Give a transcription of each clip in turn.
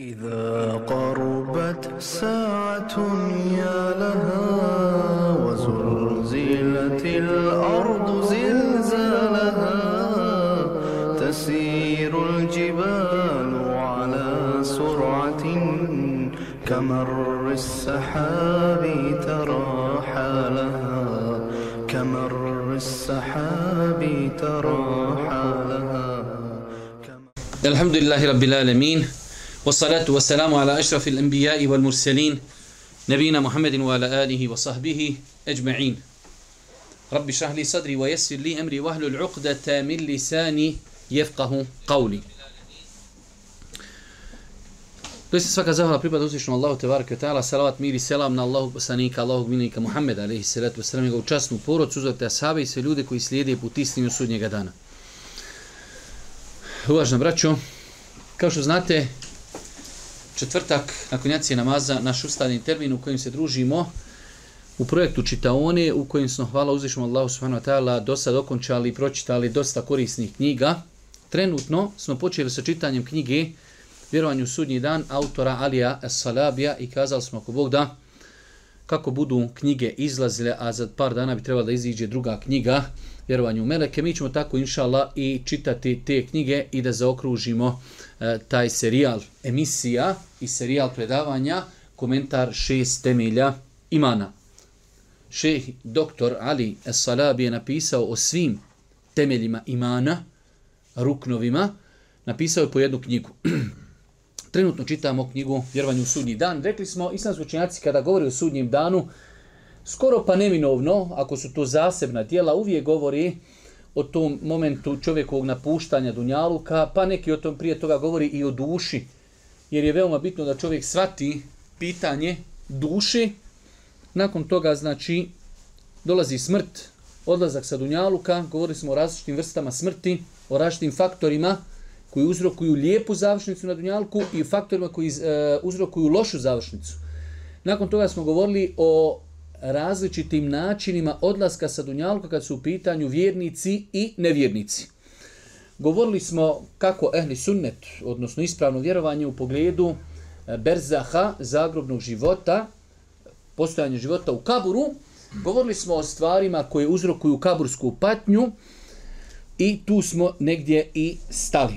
إذا قربت ساعة يا لها وزلزلت الأرض زلزالها تسير الجبال على سرعة كمر السحاب ترى حالها كمر السحاب ترى حالها الحمد لله رب العالمين wassalatu wassalamu ala ašrafil anbijai wal mursalin, nebina Muhammedin wa ala alihi wa sahbihi, ajma'in. Rabbi šahli sadri wa jesir li emri vahlu l'uqda min lisani jefqahu qavli. To je svaka zahvala pripada uzvišnjom Allahu tebara kao ta'ala, salavat mir i selam na Allahog sanika, Allahog minika Muhammeda, alaihi salatu wa salam, njegov častnu porod, suzor te ashabi i sve ljude koji slijede put istinu sudnjega dana. Uvažno, braćo, kao što znate, četvrtak nakon jacije namaza naš ustavni termin u kojem se družimo u projektu Čitaone u kojem smo hvala uzvišom Allahu subhanahu wa ta'ala do sad okončali i pročitali dosta korisnih knjiga. Trenutno smo počeli sa čitanjem knjige Vjerovanju sudnji dan autora Alija Salabija i kazali smo ako Bog da kako budu knjige izlazile, a za par dana bi trebala da iziđe druga knjiga vjerovanju u meleke. Mi ćemo tako inšala i čitati te knjige i da zaokružimo e, taj serijal emisija i serijal predavanja komentar šest temelja imana. Šeh doktor Ali Esalabi je napisao o svim temeljima imana, ruknovima, napisao je po jednu knjigu. Trenutno čitamo knjigu Vjerovanju u sudnji dan. Rekli smo, islamski učenjaci kada govori o sudnjem danu, skoro pa neminovno, ako su to zasebna djela, uvijek govori o tom momentu čovjekovog napuštanja Dunjaluka, pa neki o tom prije toga govori i o duši, jer je veoma bitno da čovjek svati pitanje duše, nakon toga znači dolazi smrt, odlazak sa Dunjaluka, govorili smo o različitim vrstama smrti, o različitim faktorima koji uzrokuju lijepu završnicu na Dunjalku i faktorima koji e, uzrokuju lošu završnicu. Nakon toga smo govorili o različitim načinima odlaska sa Dunjalka kad su u pitanju vjernici i nevjernici. Govorili smo kako ehli sunnet, odnosno ispravno vjerovanje u pogledu e, berzaha, zagrobnog života, postojanje života u kaburu. Govorili smo o stvarima koje uzrokuju kabursku patnju i tu smo negdje i stali.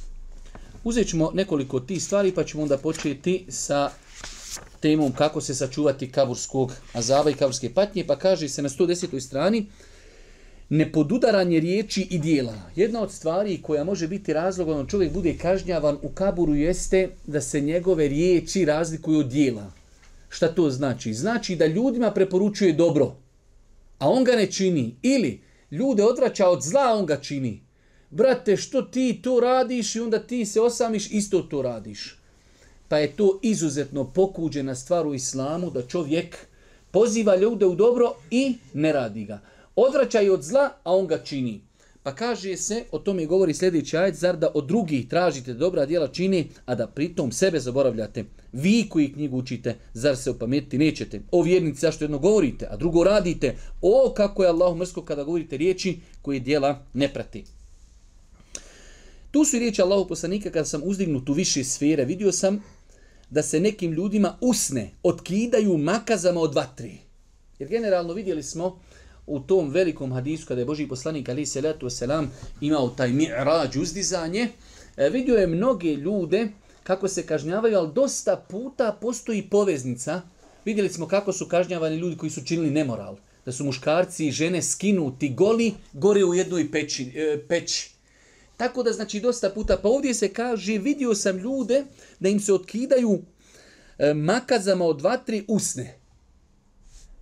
Uzet ćemo nekoliko tih stvari pa ćemo onda početi sa temom kako se sačuvati kaburskog azaba i kaburske patnje, pa kaže se na 110. strani nepodudaranje riječi i dijela. Jedna od stvari koja može biti razlog da čovjek bude kažnjavan u kaburu jeste da se njegove riječi razlikuju od dijela. Šta to znači? Znači da ljudima preporučuje dobro, a on ga ne čini. Ili ljude odvraća od zla, a on ga čini. Brate, što ti to radiš i onda ti se osamiš, isto to radiš pa je to izuzetno pokuđena stvar u islamu da čovjek poziva ljude u dobro i ne radi ga. Odvraćaju od zla, a on ga čini. Pa kaže se, o tome govori sljedeći ajet, zar da od drugih tražite dobra djela čini, a da pritom sebe zaboravljate. Vi koji knjigu učite, zar se opametiti nećete. O vjernici, zašto jedno govorite, a drugo radite. O kako je Allah mrsko kada govorite riječi koje djela ne prati. Tu su i riječi Allahu poslanika kada sam uzdignut u više sfere. Vidio sam da se nekim ljudima usne otkidaju makazama od vatri. Jer generalno vidjeli smo u tom velikom hadisu kada je Boži poslanik ali se letu selam imao taj mi'rađ uzdizanje, e, vidio je mnoge ljude kako se kažnjavaju, ali dosta puta postoji poveznica. Vidjeli smo kako su kažnjavani ljudi koji su činili nemoral. Da su muškarci i žene skinuti goli, gore u jednoj peći. E, Tako da znači dosta puta, pa ovdje se kaže, vidio sam ljude da im se otkidaju e, makazama od dva tri usne.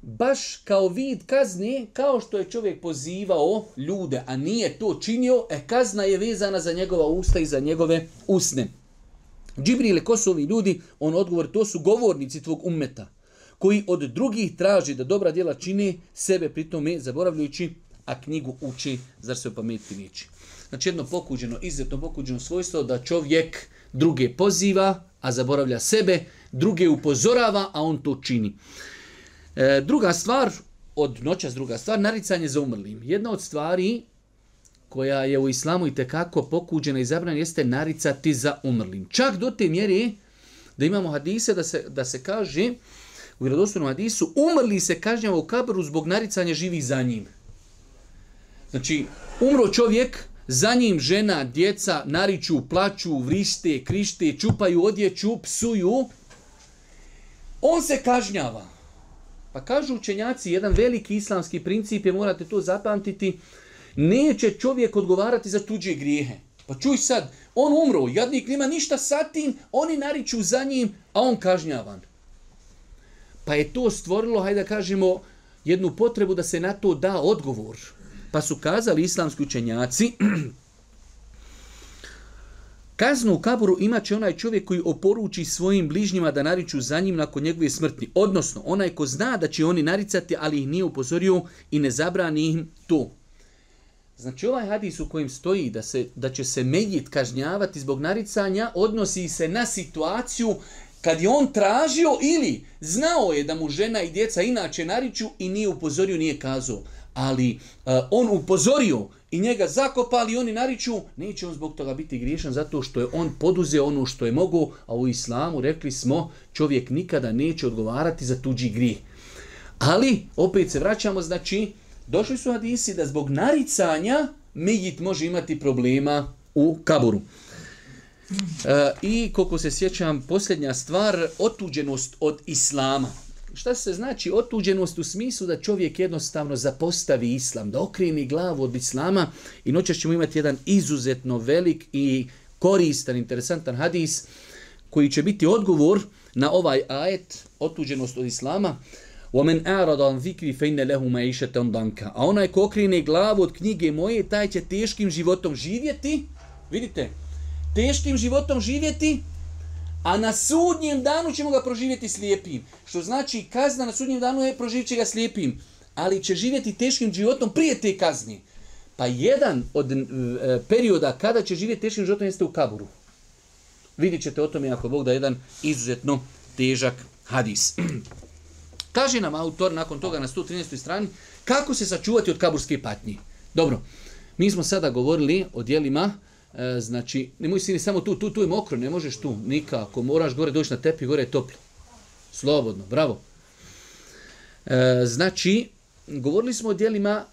Baš kao vid kazni, kao što je čovjek pozivao ljude, a nije to činio, e kazna je vezana za njegova usta i za njegove usne. Džibrile, ko ljudi? On odgovor, to su govornici tvog ummeta, koji od drugih traži da dobra djela čini, sebe tome zaboravljajući, a knjigu uči, zar se o neći. Znači jedno pokuđeno, izuzetno pokuđeno svojstvo da čovjek druge poziva, a zaboravlja sebe, druge upozorava, a on to čini. E, druga stvar, od noćas druga stvar, naricanje za umrlim. Jedna od stvari koja je u islamu i tekako pokuđena i zabrana jeste naricati za umrlim. Čak do te mjere da imamo hadise da se, da se kaže u vjerodostojnom hadisu umrli se kažnjava u kabru zbog naricanja živi za njim. Znači, umro čovjek, za njim žena, djeca nariču, plaću, vrište, krište, čupaju odjeću, psuju. On se kažnjava. Pa kažu učenjaci, jedan veliki islamski princip je, morate to zapamtiti, neće čovjek odgovarati za tuđe grijehe. Pa čuj sad, on umro, jadnik nema ništa sa tim, oni nariču za njim, a on kažnjavan. Pa je to stvorilo, hajde da kažemo, jednu potrebu da se na to da odgovor. Pa su kazali islamski učenjaci, Kaznu u kaburu imat će onaj čovjek koji oporuči svojim bližnjima da nariču za njim nakon njegove smrti. Odnosno, onaj ko zna da će oni naricati, ali ih nije upozorio i ne zabrani im to. Znači, ovaj hadis u kojem stoji da, se, da će se medit kažnjavati zbog naricanja, odnosi se na situaciju kad je on tražio ili znao je da mu žena i djeca inače nariču i nije upozorio, nije kazao ali e, on upozorio i njega zakopali oni nariču, neće on zbog toga biti griješan zato što je on poduzeo ono što je mogu, a u islamu rekli smo čovjek nikada neće odgovarati za tuđi grijeh. Ali, opet se vraćamo, znači, došli su hadisi da zbog naricanja Mejit može imati problema u kaburu. E, I koliko se sjećam, posljednja stvar, otuđenost od islama šta se znači otuđenost u smislu da čovjek jednostavno zapostavi islam, da okreni glavu od islama i noćas ćemo imati jedan izuzetno velik i koristan, interesantan hadis koji će biti odgovor na ovaj ajet otuđenost od islama وَمَنْ أَعْرَضَ عَنْ ذِكْرِ فَيْنَ لَهُ A onaj ko okrene glavu od knjige moje, taj će teškim životom živjeti. Vidite, teškim životom živjeti, a na sudnjem danu ćemo ga proživjeti slijepim. Što znači kazna na sudnjem danu je proživit će ga slijepim. Ali će živjeti teškim životom prije te kazni. Pa jedan od e, perioda kada će živjeti teškim životom jeste u kaburu. Vidjet ćete o tome ako Bog da jedan izuzetno težak hadis. Kaže nam autor nakon toga na 113. strani kako se sačuvati od kaburske patnje. Dobro, mi smo sada govorili o dijelima E, znači, nemoj sine samo tu, tu, tu je mokro, ne možeš tu, nikako. Moraš gore doći na tepi, gore je toplo. Slobodno, bravo. E, znači, govorili smo o dijelima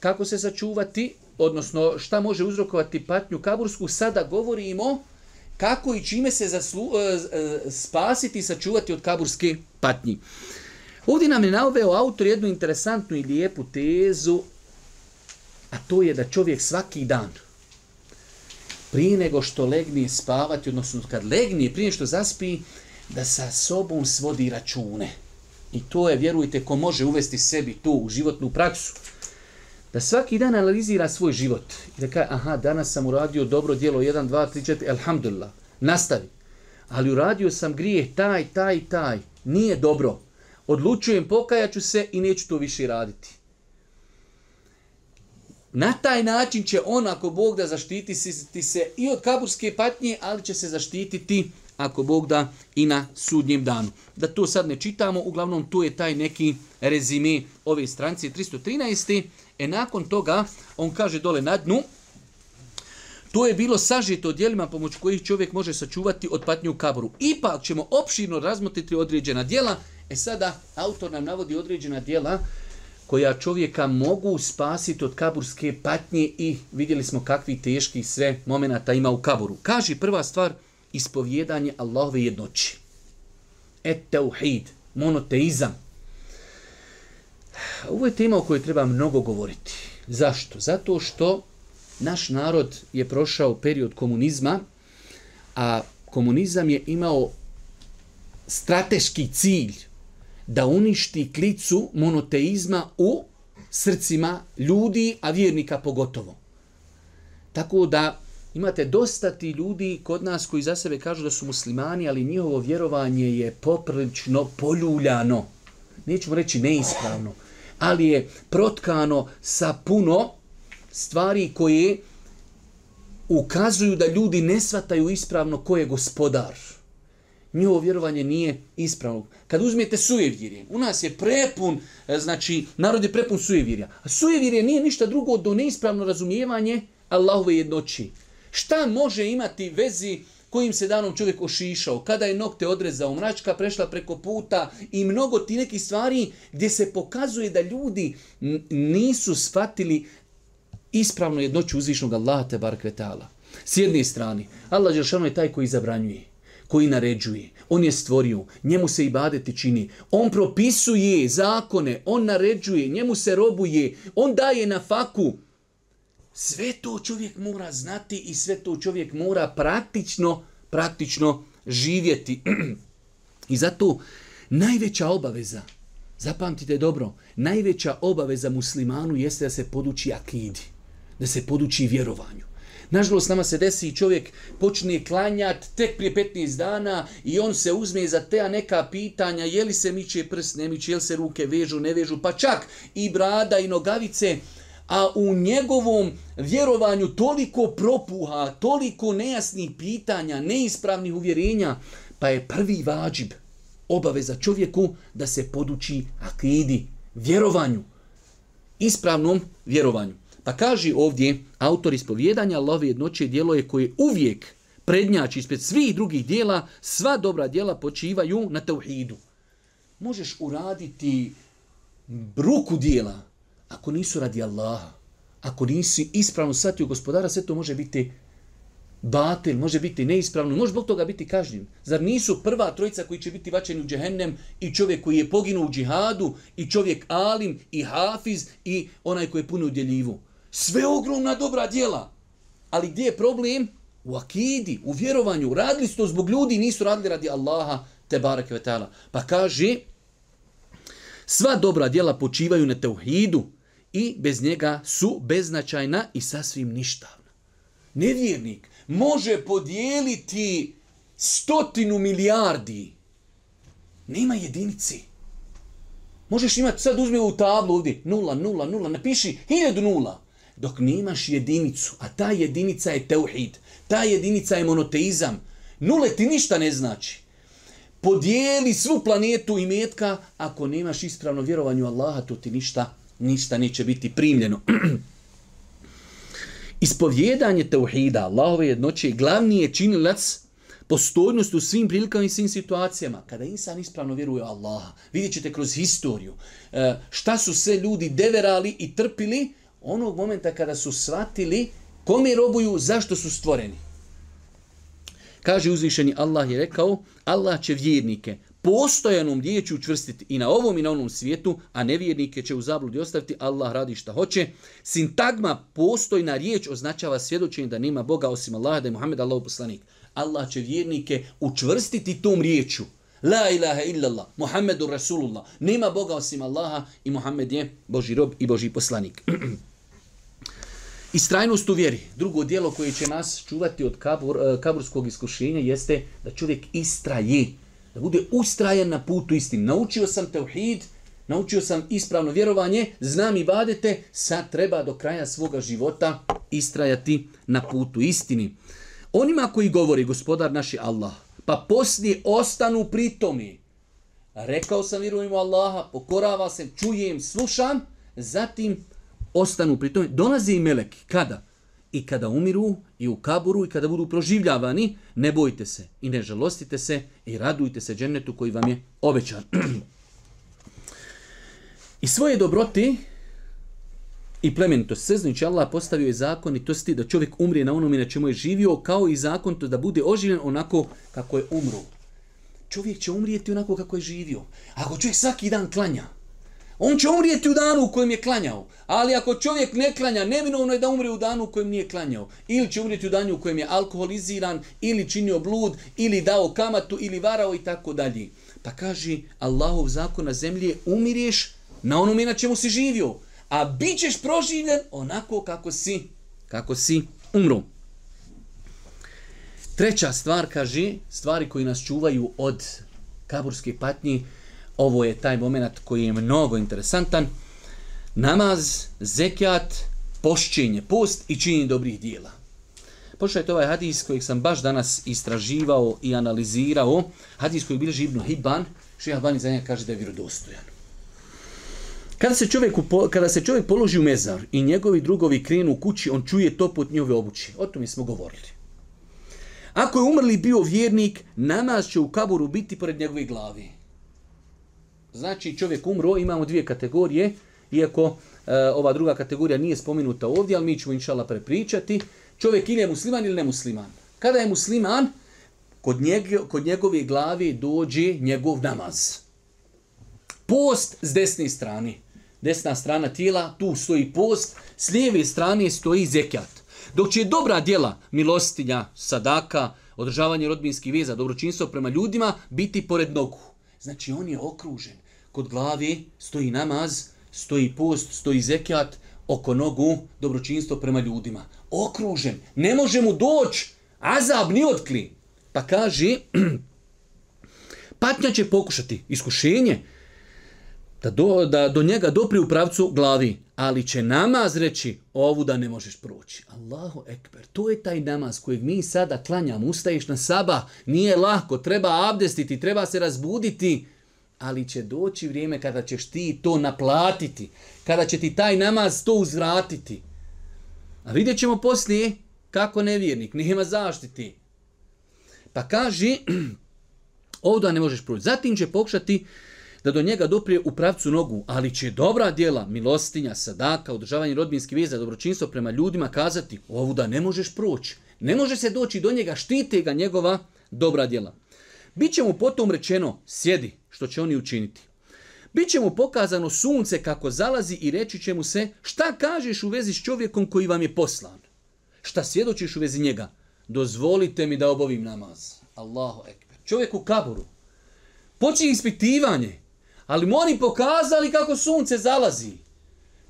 kako se sačuvati, odnosno šta može uzrokovati patnju kabursku. Sada govorimo kako i čime se zaslu, e, spasiti i sačuvati od kaburske patnji. Ovdje nam je naveo autor jednu interesantnu i lijepu tezu, a to je da čovjek svaki dan – prije nego što legni spavati, odnosno kad legni, prije što zaspi, da sa sobom svodi račune. I to je, vjerujte, ko može uvesti sebi tu u životnu praksu. Da svaki dan analizira svoj život. I da kaže, aha, danas sam uradio dobro djelo 1, 2, 3, 4, alhamdulillah, nastavi. Ali uradio sam grijeh taj, taj, taj. Nije dobro. Odlučujem, pokajaću se i neću to više raditi. Na taj način će on, ako Bog da zaštiti se i od kaburske patnje, ali će se zaštititi, ako Bog da, i na sudnjem danu. Da to sad ne čitamo, uglavnom tu je taj neki rezime ove stranice 313. E nakon toga, on kaže dole na dnu, to je bilo sažeto djelima pomoću kojih čovjek može sačuvati od patnje u kaboru. Ipak ćemo opširno razmotriti određena djela. E sada, autor nam navodi određena djela koja čovjeka mogu spasiti od kaburske patnje i vidjeli smo kakvi teški sve momenata ima u kaburu. Kaži prva stvar, ispovjedanje Allahove jednoći. Et tauhid, monoteizam. Ovo je tema o kojoj treba mnogo govoriti. Zašto? Zato što naš narod je prošao period komunizma, a komunizam je imao strateški cilj da uništi klicu monoteizma u srcima ljudi, a vjernika pogotovo. Tako da imate dosta ti ljudi kod nas koji za sebe kažu da su muslimani, ali njihovo vjerovanje je poprilično poljuljano. Nećemo reći neispravno, ali je protkano sa puno stvari koje ukazuju da ljudi ne shvataju ispravno ko je gospodar njihovo vjerovanje nije ispravno. Kad uzmete sujevjerje, u nas je prepun, e, znači narod je prepun sujevjerja. A sujevjerje nije ništa drugo do neispravno razumijevanje Allahove jednoći. Šta može imati vezi kojim se danom čovjek ošišao, kada je nokte odrezao, mračka prešla preko puta i mnogo ti nekih stvari gdje se pokazuje da ljudi nisu shvatili ispravno jednoću uzvišnog Allaha te bar kvetala. S jedne strane, Allah je taj koji zabranjuje koji naređuje. On je stvorio, njemu se i badeti čini. On propisuje zakone, on naređuje, njemu se robuje, on daje na faku. Sve to čovjek mora znati i sve to čovjek mora praktično, praktično živjeti. I zato najveća obaveza, zapamtite dobro, najveća obaveza muslimanu jeste da se poduči akidi, da se poduči vjerovanju. Nažalost, nama se desi čovjek počne klanjati tek prije 15 dana i on se uzme za te neka pitanja, je li se miče prst, ne miče, je li se ruke vežu, ne vežu, pa čak i brada i nogavice, a u njegovom vjerovanju toliko propuha, toliko nejasnih pitanja, neispravnih uvjerenja, pa je prvi vađib obaveza čovjeku da se poduči akidi, vjerovanju, ispravnom vjerovanju. Pa kaže ovdje, autor ispovjedanja Allahove jednoće djelo je koje uvijek prednjači ispred svih drugih dijela, sva dobra dijela počivaju na tauhidu. Možeš uraditi bruku dijela, ako nisu radi Allaha, ako nisi ispravno satio gospodara, sve to može biti batel, može biti neispravno, može zbog toga biti kažnjen. Zar nisu prva trojica koji će biti vačeni u džehennem i čovjek koji je poginuo u džihadu, i čovjek alim, i hafiz, i onaj koji je puno djeljivu sve ogromna dobra djela. Ali gdje je problem? U akidi, u vjerovanju. Radili su to zbog ljudi, nisu radili radi Allaha, te barake vetala. Pa kaže, sva dobra djela počivaju na teuhidu i bez njega su beznačajna i sasvim ništa Nevjernik može podijeliti stotinu milijardi. Nema jedinici. Možeš imati, sad uzmi u tablu ovdje, nula, nula, nula, napiši hiljadu nula dok nemaš jedinicu, a ta jedinica je teuhid, ta jedinica je monoteizam, nule ti ništa ne znači. Podijeli svu planetu i metka, ako nemaš ispravno vjerovanje u Allaha, to ti ništa, ništa neće biti primljeno. Ispovjedanje teuhida, Allahove jednoće, glavni je činilac postojnost u svim prilikama i svim situacijama. Kada insan ispravno vjeruje u Allaha, vidjet ćete kroz historiju e, šta su se ljudi deverali i trpili onog momenta kada su shvatili kome robuju, zašto su stvoreni. Kaže uzvišeni Allah je rekao, Allah će vjernike postojanom riječju učvrstiti i na ovom i na onom svijetu, a nevjernike će u zabludi ostaviti, Allah radi šta hoće. Sintagma postojna riječ označava svjedočenje da nema Boga osim Allaha, da je Muhammed Allah poslanik. Allah će vjernike učvrstiti tom riječu. La ilaha illallah, Muhammedu Rasulullah. Nema Boga osim Allaha i Muhammed je Boži rob i Boži poslanik. Istrajnost u vjeri. Drugo dijelo koje će nas čuvati od kabur, e, kaburskog iskušenja jeste da čovjek istraje, da bude ustrajen na putu istin. Naučio sam teuhid, naučio sam ispravno vjerovanje, znam i vadete, sad treba do kraja svoga života istrajati na putu istini. Onima koji govori gospodar naši Allah, pa poslije ostanu pri tome. Rekao sam vjerujem u Allaha, pokorava se, čujem, slušam, zatim ostanu pri tome. Dolaze i meleki. Kada? I kada umiru, i u kaburu, i kada budu proživljavani, ne bojte se i ne žalostite se i radujte se džennetu koji vam je obećan. I svoje dobroti i plemenito sezniće Allah postavio je zakonitosti da čovjek umrije na onome na čemu je živio, kao i zakon to da bude oživljen onako kako je umro. Čovjek će umrijeti onako kako je živio. Ako čovjek svaki dan klanja, on će umrijeti u danu u kojem je klanjao. Ali ako čovjek ne klanja, neminovno je da umre u danu u kojem nije klanjao. Ili će umrijeti u danu u kojem je alkoholiziran, ili činio blud, ili dao kamatu, ili varao i tako dalje. Pa kaži, Allahov zakon na zemlji umiriješ na onome na čemu si živio. A bit ćeš proživljen onako kako si, kako si umro. Treća stvar, kaži, stvari koji nas čuvaju od kaburske patnje, ovo je taj moment koji je mnogo interesantan. Namaz, zekjat, pošćenje, post i činjenje dobrih dijela. to ovaj hadis kojeg sam baš danas istraživao i analizirao. Hadis koji živno živno što je što za njega kaže da je vjerodostojan. Kada se, čovjek, kada se čovjek položi u mezar i njegovi drugovi krenu u kući, on čuje topot njove obući. O tome smo govorili. Ako je umrli bio vjernik, namaz će u kaboru biti pored njegove glavi. Znači čovjek umro, imamo dvije kategorije, iako e, ova druga kategorija nije spomenuta ovdje, ali mi ćemo inšala prepričati. Čovjek ili je musliman ili ne musliman. Kada je musliman, kod, njeg, kod njegove glavi dođe njegov namaz. Post s desne strane. Desna strana tijela, tu stoji post, s lijeve strane stoji zekjat. Dok će dobra djela, milostinja, sadaka, održavanje rodbinskih veza, dobročinstvo prema ljudima, biti pored nogu. Znači on je okružen kod glavi stoji namaz, stoji post, stoji zekijat, oko nogu dobročinstvo prema ljudima. Okružen, ne može mu doći, azab ni otkli. Pa kaže, patnja će pokušati, iskušenje, da do, da do njega dopri u pravcu glavi, ali će namaz reći ovu da ne možeš proći. Allahu ekber, to je taj namaz kojeg mi sada klanjamo, ustaješ na saba, nije lako, treba abdestiti, treba se razbuditi, ali će doći vrijeme kada ćeš ti to naplatiti, kada će ti taj namaz to uzvratiti. A vidjet ćemo poslije kako nevjernik, nema zaštiti. Pa kaži, ovdje ne možeš proći. Zatim će pokušati da do njega doprije u pravcu nogu, ali će dobra djela, milostinja, sadaka, održavanje rodbinske veza, dobročinstvo prema ljudima kazati, ovdje ne možeš proći. Ne može se doći do njega, štite ga njegova dobra djela. Biće mu potom rečeno, sjedi, što će oni učiniti. Biće mu pokazano sunce kako zalazi i reći će mu se šta kažeš u vezi s čovjekom koji vam je poslan. Šta svjedočiš u vezi njega? Dozvolite mi da obavim namaz. Allahu ekber. Čovjek u kaburu. Počinje ispitivanje. Ali mu pokazali kako sunce zalazi.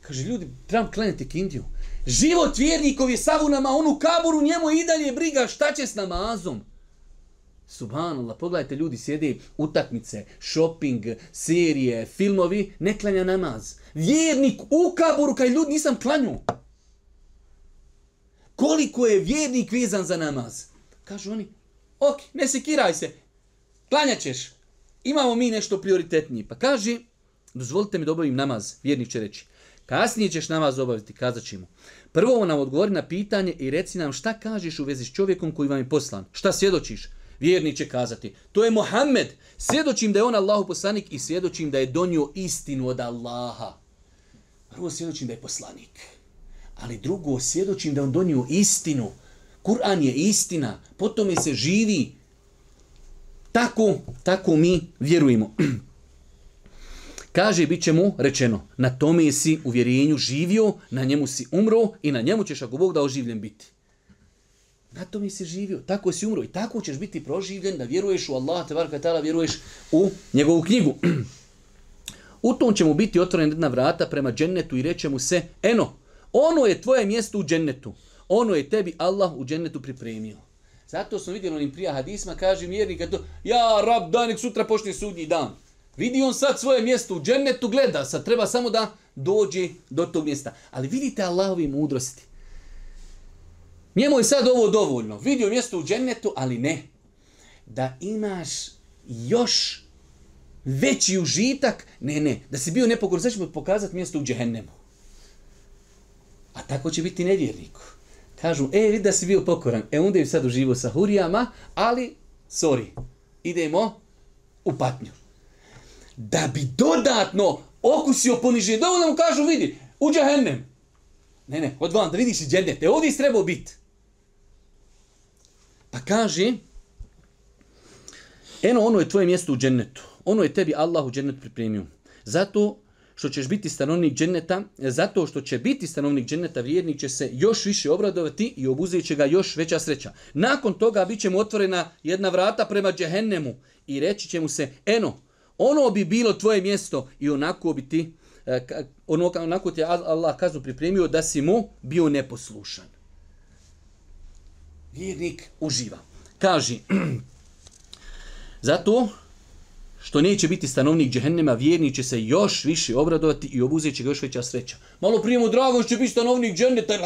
Kaže, ljudi, trebam kleniti kindiju. Život vjernikov je sav nama, on u kaburu, njemu i dalje briga šta će s namazom. Subhanallah, pogledajte ljudi sjede utakmice, shopping, serije, filmovi, ne klanja namaz. Vjernik u kaboru kaj ljudi nisam klanju. Koliko je vjernik vezan za namaz? Kažu oni, ok, ne sekiraj se, klanjat ćeš. Imamo mi nešto prioritetnije. Pa kaži, dozvolite mi da obavim namaz, vjernik će reći. Kasnije ćeš namaz obaviti, kazat Prvo nam odgovori na pitanje i reci nam šta kažeš u vezi s čovjekom koji vam je poslan. Šta svjedočiš? Vjerni će kazati, to je Mohamed, svjedočim da je on Allahu poslanik i svjedočim da je donio istinu od Allaha. Prvo svjedočim da je poslanik, ali drugo svjedočim da on donio istinu. Kur'an je istina, po tome se živi. Tako, tako mi vjerujemo. Kaže, bit će mu rečeno, na tome si u vjerenju živio, na njemu si umro i na njemu ćeš ako Bog da oživljen biti. Na to mi si živio, tako si umro i tako ćeš biti proživljen da vjeruješ u Allah, te varka vjeruješ u njegovu knjigu. u tom će mu biti otvorena jedna vrata prema džennetu i reće mu se, eno, ono je tvoje mjesto u džennetu. Ono je tebi Allah u džennetu pripremio. Zato smo vidjeli onim prija hadisma, kaže mjernik to, ja rab danik sutra počne sudnji dan. Vidi on sad svoje mjesto u džennetu, gleda sad, treba samo da dođe do tog mjesta. Ali vidite Allahovi mudrosti. Njemu je sad ovo dovoljno. Vidio mjesto u džennetu, ali ne. Da imaš još veći užitak, ne, ne. Da si bio nepokoran, sad ćemo pokazati mjesto u džehennemu. A tako će biti nevjerniku. Kažu, e, vidi da si bio pokoran. E, onda je sad uživo sa hurijama, ali, sorry, idemo u patnju. Da bi dodatno okusio poniženje, dovoljno mu kažu, vidi, u džahennem. Ne, ne, od da vidiš i džennet. E, ovdje si trebao biti. Pa kaže, eno ono je tvoje mjesto u džennetu. Ono je tebi Allah u džennetu pripremio. Zato što ćeš biti stanovnik dženneta, zato što će biti stanovnik dženneta, vrijednik će se još više obradovati i obuzet će ga još veća sreća. Nakon toga bit će mu otvorena jedna vrata prema džehennemu i reći će mu se, eno, ono bi bilo tvoje mjesto i onako bi ti, eh, onako, ti je Allah kaznu pripremio da si mu bio neposlušan vjernik uživa. Kaže, zato što neće biti stanovnik džehennema, vjernik će se još više obradovati i obuzet će ga još veća sreća. Malo prije mu drago će biti stanovnik džehenneta,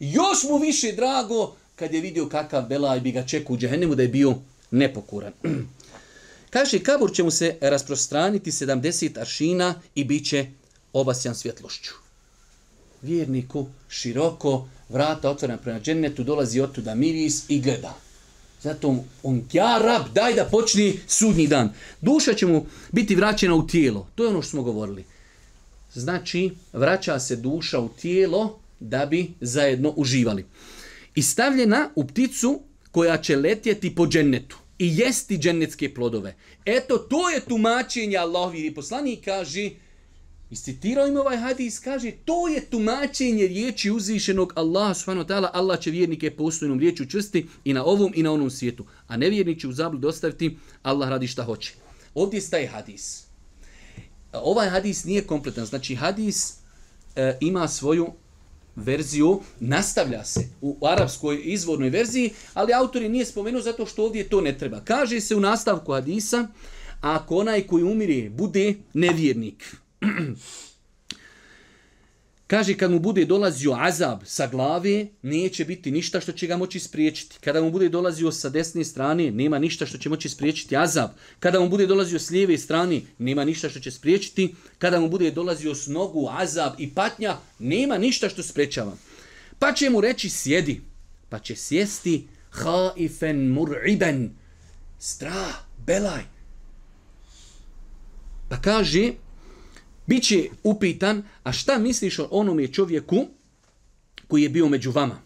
Još mu više drago kad je vidio kakav belaj bi ga čekao u džehennemu da je bio nepokuran. Kaže, Kabor će mu se rasprostraniti 70 aršina i bit će obasjan svjetlošću vjerniku široko vrata otvorena prema džennetu, dolazi otuda miris i gleda. Zato on, ja daj da počni sudnji dan. Duša će mu biti vraćena u tijelo. To je ono što smo govorili. Znači, vraća se duša u tijelo da bi zajedno uživali. I stavljena u pticu koja će letjeti po džennetu i jesti džennetske plodove. Eto, to je tumačenje Allahovi i poslani kaže i citirao im ovaj hadis, kaže, to je tumačenje riječi uzvišenog Allaha subhanahu ta'ala, Allah će vjernike postojnom riječu čvrsti i na ovom i na onom svijetu. A nevjernik će u zablu dostaviti, Allah radi šta hoće. Ovdje staje hadis. Ovaj hadis nije kompletan, znači hadis e, ima svoju verziju, nastavlja se u arapskoj izvornoj verziji, ali autor je nije spomenuo zato što ovdje to ne treba. Kaže se u nastavku hadisa, ako onaj koji umire bude nevjernik, Kaže, kad mu bude dolazio azab sa glave, neće biti ništa što će ga moći spriječiti. Kada mu bude dolazio sa desne strane, nema ništa što će moći spriječiti azab. Kada mu bude dolazio s lijeve strane, nema ništa što će spriječiti. Kada mu bude dolazio s nogu, azab i patnja, nema ništa što sprečava. Pa će mu reći sjedi. Pa će sjesti haifen mur'iben. Strah, belaj. Pa kaže, Biće upitan, a šta misliš o onome čovjeku koji je bio među vama?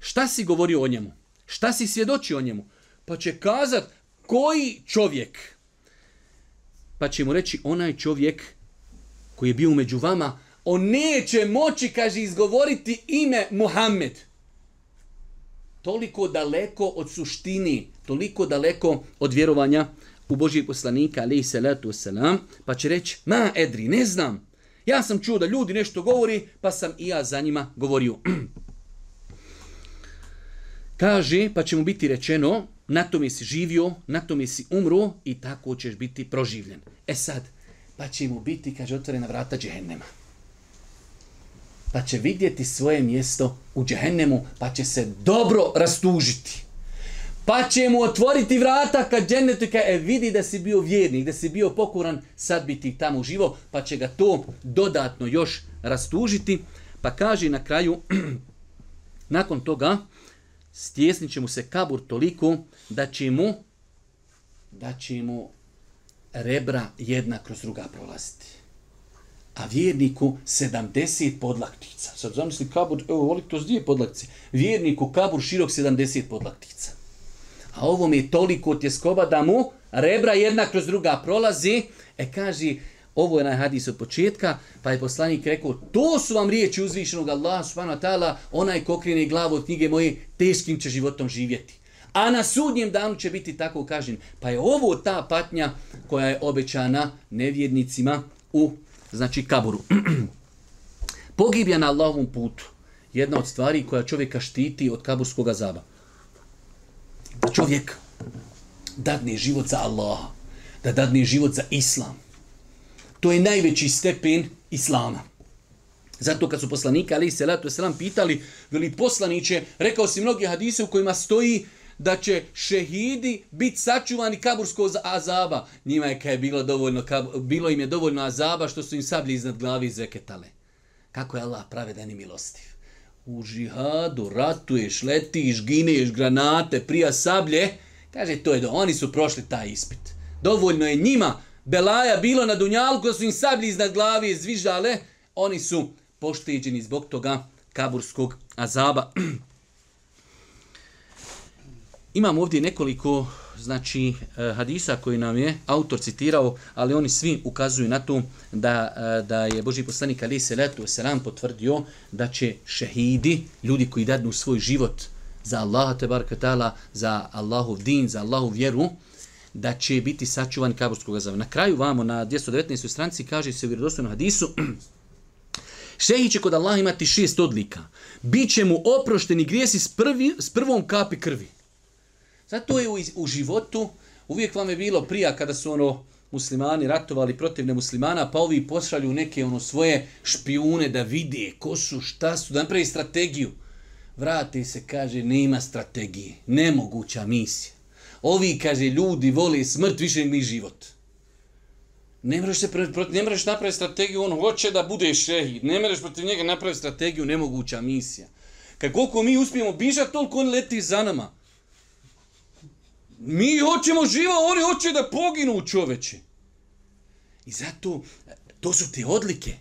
Šta si govorio o njemu? Šta si svjedočio o njemu? Pa će kazat koji čovjek? Pa će mu reći onaj čovjek koji je bio među vama, on neće moći, kaže, izgovoriti ime Muhammed. Toliko daleko od suštini, toliko daleko od vjerovanja u Božijeg poslanika, ali i pa će reći, ma Edri, ne znam, ja sam čuo da ljudi nešto govori, pa sam i ja za njima govorio. Kaže, pa će mu biti rečeno, na tome si živio, na tome si umro i tako ćeš biti proživljen. E sad, pa će mu biti, kaže, otvorena vrata džehennema. Pa će vidjeti svoje mjesto u džehennemu, pa će se dobro rastužiti. Pa će mu otvoriti vrata kad džennetu e vidi da si bio vjernik, da si bio pokuran sad bi ti tamo uživo, pa će ga to dodatno još rastužiti. Pa kaže na kraju, nakon toga, stjesnit će mu se kabur toliko da će mu, da će rebra jedna kroz druga prolaziti. A vjerniku 70 podlaktica. Sad zamisli kabur, evo, to podlaktice. Vjerniku kabur širok 70 podlaktica. A ovo mi je toliko tjeskoba da mu rebra jedna kroz druga prolazi. E kaže, ovo je na od početka, pa je poslanik rekao, to su vam riječi uzvišenog Allaha subhanahu wa onaj ko krene glavu od knjige moje, teškim će životom živjeti. A na sudnjem danu će biti tako kažen. Pa je ovo ta patnja koja je obećana nevjernicima u znači kaburu. Pogibja na Allahovom putu. Jedna od stvari koja čovjeka štiti od kaburskog zaba čovjek dadne život za Allaha, da dadne život za Islam. To je najveći stepen Islama. Zato kad su poslanika ali se Alatu selam pitali, veli poslaniće, rekao si mnogi hadise u kojima stoji da će šehidi biti sačuvani kaburskog azaba. Njima je kad je bilo dovoljno, bilo im je dovoljno azaba što su im sablje iznad glavi zeketale. Kako je Allah pravedan i milostiv u žihadu ratuješ, letiš, gineš, granate, prija sablje, kaže to je do, oni su prošli taj ispit. Dovoljno je njima belaja bilo na dunjalku da su im sablje iznad glavi zvižale, oni su pošteđeni zbog toga kaburskog azaba. Imam ovdje nekoliko znači eh, hadisa koji nam je autor citirao, ali oni svi ukazuju na to da, eh, da je Boži poslanik Ali Seletu Selam potvrdio da će šehidi, ljudi koji dadnu svoj život za Allaha bar katala, za Allahov din, za Allahu vjeru, da će biti sačuvan kaburskog Na kraju vamo na 219. stranci kaže se u hadisu Šehi će kod Allaha imati šest odlika. Biće mu oprošteni grijesi s, prvi, s prvom kapi krvi. Zato je u, životu, uvijek vam je bilo prija kada su ono muslimani ratovali protiv nemuslimana, pa ovi pošalju neke ono svoje špijune da vide ko su, šta su, da napravi strategiju. Vrati se, kaže, nema strategije, nemoguća misija. Ovi, kaže, ljudi vole smrt više ni život. Ne mreš, se ne napraviti strategiju, on hoće da bude šehid. Ne mreš protiv njega napraviti strategiju, nemoguća misija. Kad koliko mi uspijemo bižati, toliko on leti za nama. Mi hoćemo živa, oni hoće da poginu u čoveče. I zato, to su te odlike.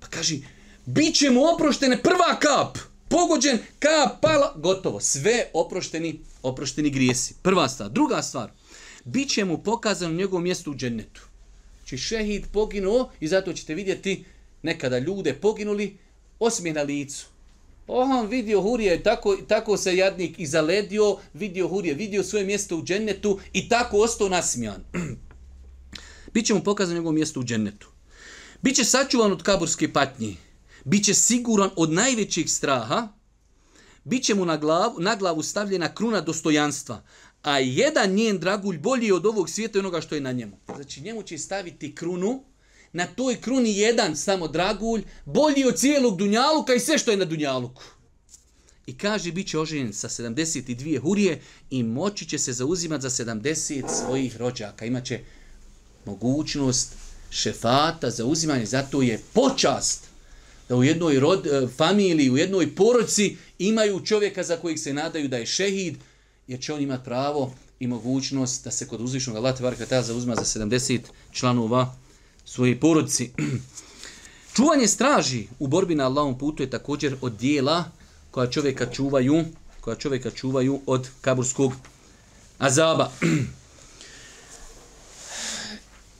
Pa kaži, bit će mu oproštene prva kap. Pogođen, kap, pala, gotovo. Sve oprošteni, oprošteni grijesi. Prva stvar. Druga stvar, bit će mu pokazano njegovo mjesto u džennetu. Či znači, šehid poginuo i zato ćete vidjeti nekada ljude poginuli osmije na licu. On vidio Hurije, tako, tako se jadnik i zaledio, vidio Hurije, vidio svoje mjesto u džennetu i tako ostao nasmijan. Biće mu pokazano njegovo mjesto u džennetu. Biće sačuvan od kaburske patnje. Biće siguran od najvećih straha. Biće mu na glavu, na glavu stavljena kruna dostojanstva. A jedan njen dragulj bolji od ovog svijeta i onoga što je na njemu. Znači njemu će staviti krunu na toj kruni jedan samo dragulj, bolji od cijelog Dunjaluka i sve što je na Dunjaluku. I kaže, bit će oženjen sa 72 hurije i moći će se zauzimati za 70 svojih rođaka. Imaće mogućnost šefata za uzimanje, zato je počast da u jednoj rod, e, familiji, u jednoj poroci imaju čovjeka za kojeg se nadaju da je šehid, jer će on imati pravo i mogućnost da se kod uzvišnog Allah varka ta zauzima za 70 članova svoje porodici. Čuvanje straži u borbi na Allahom putu je također od dijela koja čovjeka čuvaju, koja čovjeka čuvaju od kaburskog azaba.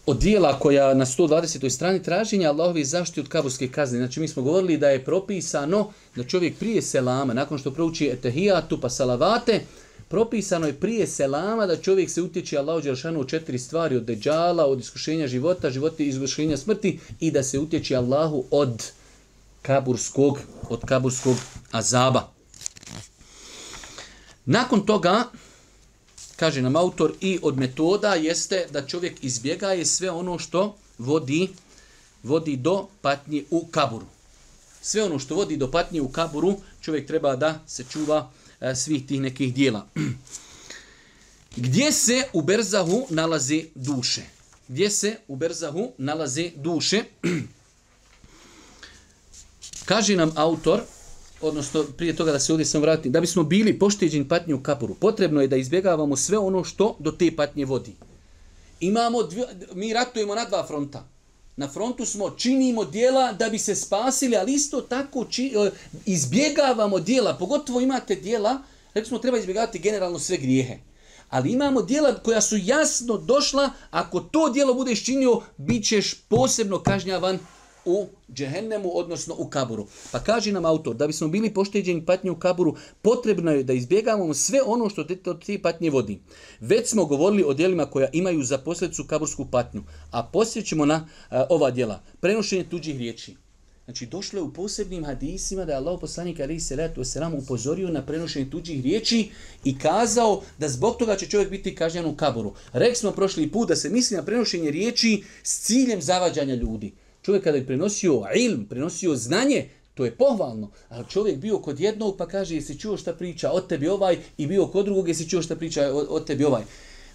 Od dijela koja na 120. strani traženja Allahove zaštite od kaburske kazne. Znači mi smo govorili da je propisano da čovjek prije selama, nakon što prouči etehijatu pa salavate, Propisano je prije selama da čovjek se utječe Allahu Đelšanu u četiri stvari, od deđala, od iskušenja života, života i iskušenja smrti i da se utječe Allahu od kaburskog, od kaburskog azaba. Nakon toga, kaže nam autor, i od metoda jeste da čovjek izbjegaje sve ono što vodi, vodi do patnje u kaburu. Sve ono što vodi do patnje u kaburu, čovjek treba da se čuva E, svih tih nekih dijela. Gdje se u Berzahu nalaze duše? Gdje se u Berzahu nalaze duše? Kaže nam autor, odnosno prije toga da se ovdje sam vratim, da bismo bili pošteđeni patnje u kaporu, potrebno je da izbjegavamo sve ono što do te patnje vodi. Imamo, mi ratujemo na dva fronta na frontu smo, činimo dijela da bi se spasili, ali isto tako e, izbjegavamo dijela. Pogotovo imate dijela, rekli smo treba izbjegavati generalno sve grijehe. Ali imamo dijela koja su jasno došla, ako to dijelo budeš činio, bit ćeš posebno kažnjavan u džehennemu, odnosno u kaburu. Pa kaže nam autor, da bismo bili pošteđeni patnje u kaburu, potrebno je da izbjegamo sve ono što te, te patnje vodi. Već smo govorili o dijelima koja imaju za posljedicu kabursku patnju, a posjećemo na ova djela. Prenošenje tuđih riječi. Znači, došlo je u posebnim hadisima da je Allah poslanik ali se letu upozorio na prenošenje tuđih riječi i kazao da zbog toga će čovjek biti kažnjen u kaboru. Rekli smo prošli put da se misli na prenošenje riječi s ciljem zavađanja ljudi. Čovjek kada je prenosio ilm, prenosio znanje, to je pohvalno, ali čovjek bio kod jednog pa kaže jesi čuo šta priča od tebi ovaj i bio kod drugog jesi čuo šta priča od, tebi ovaj.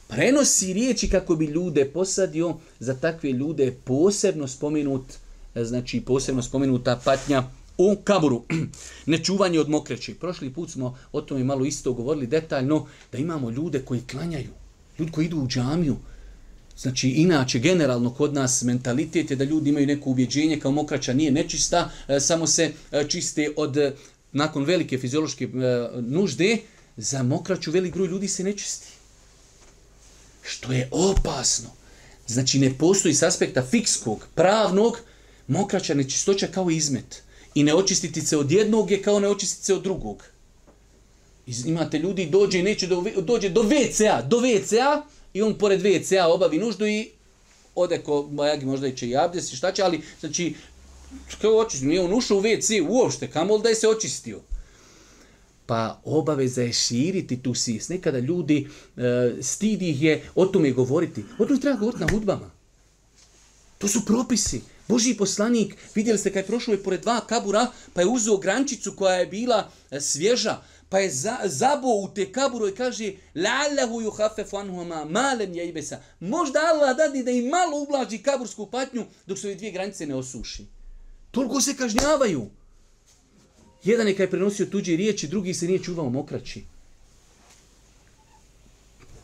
Prenosi riječi kako bi ljude posadio, za takve ljude posebno spomenut, e, znači posebno spomenuta patnja u kaburu. Nečuvanje od mokreći. Prošli put smo o tome malo isto govorili detaljno, da imamo ljude koji klanjaju, ljudi koji idu u džamiju, Znači, inače, generalno kod nas mentalitet je da ljudi imaju neko ubjeđenje kao mokraća nije nečista, e, samo se e, čiste od, e, nakon velike fiziološke nužde, za mokraću velik broj ljudi se nečisti. Što je opasno. Znači, ne postoji s aspekta fikskog, pravnog, mokraća nečistoća kao izmet. I ne očistiti se od jednog je kao ne očistiti se od drugog. Imate ljudi, dođe neće do, dođe do WCA, do i on pored WC-a obavi nuždu i ode ko bajagi možda i će i abdes i šta će, ali znači je očistio, nije on ušao u WC uopšte, kamol da je se očistio. Pa obaveza je širiti tu sis, Nekada ljudi e, stidi ih je o tome govoriti. O tome treba govoriti na hudbama. To su propisi. Boži poslanik, vidjeli ste kad je prošao je pored dva kabura, pa je uzeo grančicu koja je bila e, svježa, pa je za, zabo u te kaburu i kaže la'allahu yukhaffafu anhuma malem jajbesa. Možda Allah dadi da im malo ublaži kabursku patnju dok se ove dvije granice ne osuši. Toliko se kažnjavaju. Jedan je je prenosio tuđe riječi, drugi se nije čuvao mokraći.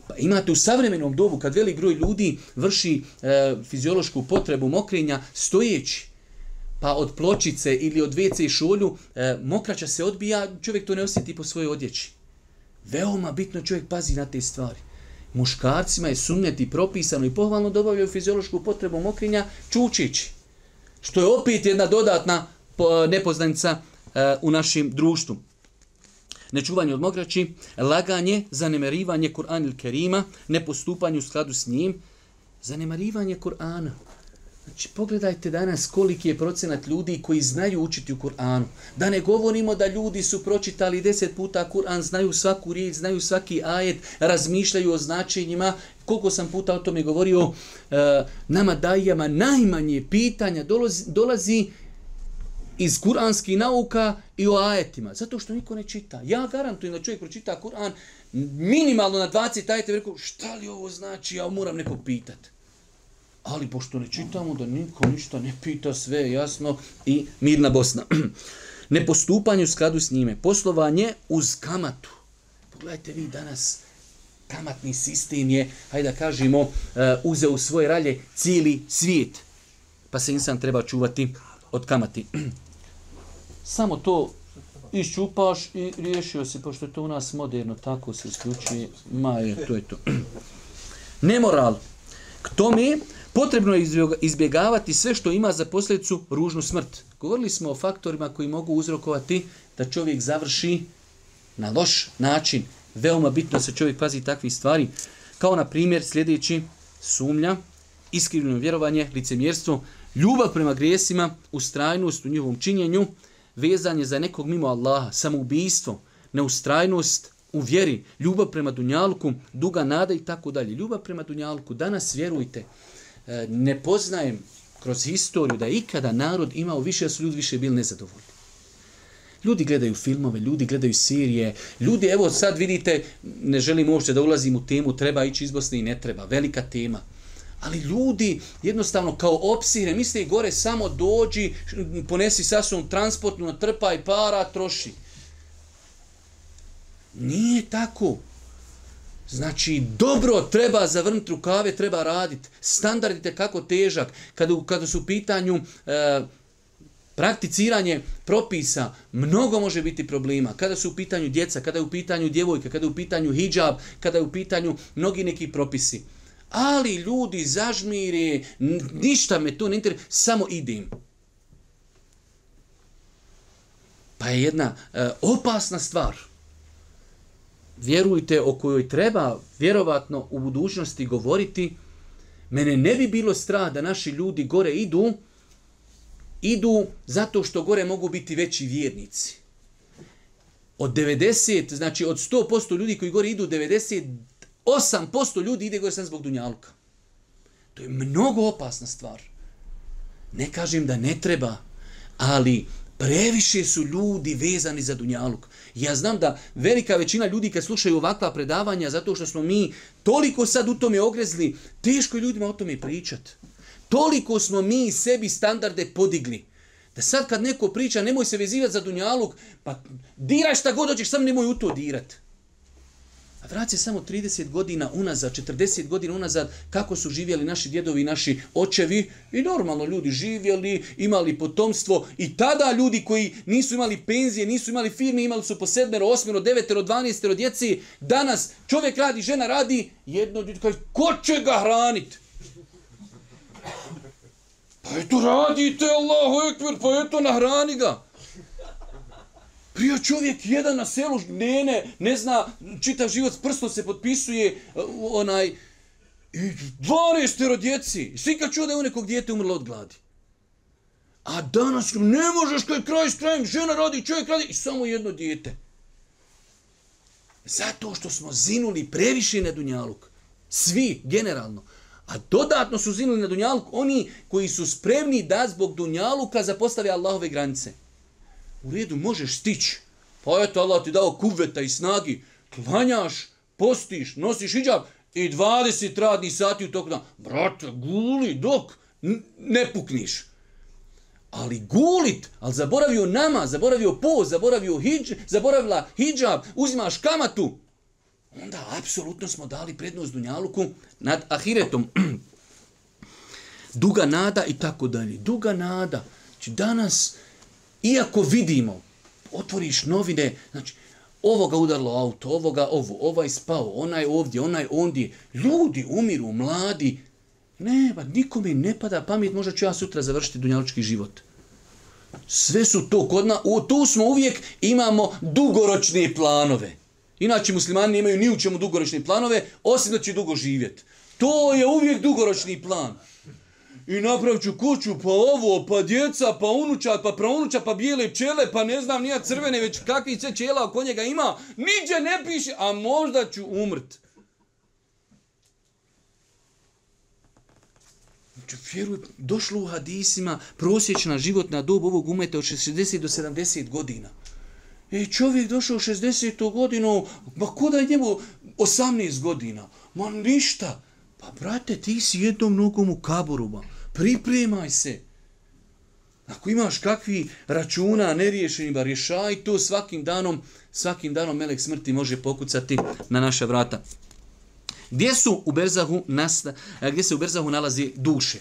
Pa imate u savremenom dobu kad velik broj ljudi vrši e, fiziološku potrebu mokrenja stojeći pa od pločice ili od i šolju, šulju e, mokraća se odbija, čovjek to ne osjeti po svojoj odjeći. Veoma bitno čovjek pazi na te stvari. Muškarcima je sumnjeti propisano i pohvalno dobavljaju fiziološku potrebu mokrinja čučići. Što je opet jedna dodatna nepoznanica e, u našem društvu. Nečuvanje od mokraći, laganje, zanemarivanje Kur'an ili Kerima, nepostupanje u skladu s njim, zanemarivanje Kur'ana. Znači, pogledajte danas koliki je procenat ljudi koji znaju učiti u Kur'anu. Da ne govorimo da ljudi su pročitali deset puta Kur'an, znaju svaku riječ, znaju svaki ajet, razmišljaju o značenjima. Koliko sam puta o tome govorio, eh, nama dajama najmanje pitanja dolazi, iz kuranskih nauka i o ajetima. Zato što niko ne čita. Ja garantujem da čovjek pročita Kur'an minimalno na 20 ajete i rekao šta li ovo znači, ja moram nekog pitati ali pošto ne čitamo da niko ništa ne pita, sve je jasno i mirna Bosna. Nepostupanje u skladu s njime, poslovanje uz kamatu. Pogledajte vi danas, kamatni sistem je, hajde da kažemo, e, uzeo u svoje ralje cijeli svijet. Pa se insan treba čuvati od kamati. Samo to iščupaš i riješio se, pošto je to u nas moderno, tako se isključuje, ma to je to. Nemoral. K tome, Potrebno je izbjegavati sve što ima za posljedicu ružnu smrt. Govorili smo o faktorima koji mogu uzrokovati da čovjek završi na loš način. Veoma bitno se čovjek pazi takvih stvari. Kao na primjer sljedeći sumnja, iskrivljeno vjerovanje, licemjerstvo, ljubav prema grijesima, ustrajnost u njihovom činjenju, vezanje za nekog mimo Allaha, samoubistvo, neustrajnost u vjeri, ljubav prema dunjalku, duga nada i tako dalje. Ljubav prema dunjalku, danas vjerujte, E, ne poznajem kroz historiju da je ikada narod imao više, da su ljudi više bili nezadovoljni. Ljudi gledaju filmove, ljudi gledaju serije, ljudi, evo sad vidite, ne želim uopće da ulazim u temu, treba ići iz Bosne i ne treba, velika tema. Ali ljudi jednostavno kao opsire, misle i gore samo dođi, ponesi sa sobom transportnu, natrpaj para, troši. Nije tako. Znači, dobro treba zavrnuti rukave, treba raditi. Standard je kako težak. Kada, su u pitanju e, prakticiranje propisa, mnogo može biti problema. Kada su u pitanju djeca, kada je u pitanju djevojka, kada je u pitanju hijab, kada je u pitanju mnogi neki propisi. Ali ljudi zažmiri, ništa me tu ne interesuje, samo idim. Pa je jedna e, opasna stvar vjerujte, o kojoj treba vjerovatno u budućnosti govoriti, mene ne bi bilo strah da naši ljudi gore idu, idu zato što gore mogu biti veći vjernici. Od 90, znači od 100% ljudi koji gore idu, 98% ljudi ide gore sam zbog dunjalka. To je mnogo opasna stvar. Ne kažem da ne treba, ali Previše su ljudi vezani za Dunjaluk. Ja znam da velika većina ljudi kad slušaju ovakva predavanja, zato što smo mi toliko sad u tome ogrezli, teško je ljudima o tome pričat. Toliko smo mi sebi standarde podigli. Da sad kad neko priča, nemoj se vezivati za Dunjaluk, pa diraš šta god hoćeš, sam nemoj u to dirat vrati samo 30 godina unazad, 40 godina unazad, kako su živjeli naši djedovi i naši očevi. I normalno ljudi živjeli, imali potomstvo i tada ljudi koji nisu imali penzije, nisu imali firme, imali su po sedmero, osmero, devetero, dvanestero djeci. Danas čovjek radi, žena radi, jedno ljudi kaže, ko će ga hranit? Pa eto radite, Allahu ekvir, pa eto nahrani ga. Prije čovjek jedan na selu, ne, ne, zna, čitav život s prstom se potpisuje, e, onaj, i dvanestero djeci. Svi kad čuo da je u nekog djete umrlo od gladi. A danas ne možeš kad kraj s krajem, žena radi, čovjek radi i samo jedno dijete. Zato što smo zinuli previše na Dunjaluk. Svi, generalno. A dodatno su zinuli na Dunjaluk oni koji su spremni da zbog Dunjaluka zapostave Allahove granice. U redu, možeš stići. Pa eto, Allah ti dao kuveta i snagi. Klanjaš, postiš, nosiš hijab i 20 radnih sati u toku dana. guli dok ne pukniš. Ali gulit, ali zaboravio nama, zaboravio po, zaboravio zaboravila hijab, uzimaš kamatu. Onda apsolutno smo dali prednost Dunjaluku nad Ahiretom. Duga nada i tako dalje. Duga nada. Znači danas iako vidimo, otvoriš novine, znači, ovoga udarlo auto, ovoga ovo, ovaj spao, onaj ovdje, onaj ondje. Ljudi umiru, mladi. Ne, ba, nikome ne pada pamet, možda ću ja sutra završiti dunjalučki život. Sve su to kod nas, tu smo uvijek imamo dugoročne planove. Inače muslimani imaju ni u čemu dugoročne planove, osim da će dugo živjeti. To je uvijek dugoročni plan i napravit ću kuću, pa ovo, pa djeca, pa unuča, pa praunuča, pa bijele pčele, pa ne znam, nija crvene, već kakvih sve čela oko njega ima. Niđe ne piše, a možda ću umrt. Znači, došlo u hadisima prosječna životna dob ovog umeta od 60 do 70 godina. E, čovjek došao u 60. godinu, ma ko da je njemu 18 godina? Ma ništa. Pa brate, ti si jednom nogom u kaboru, Pripremaj se. Ako imaš kakvi računa neriješeni, bar rješaj to svakim danom, svakim danom melek smrti može pokucati na naša vrata. Gdje su u Berzahu nasta, gdje se u Berzahu nalazi duše?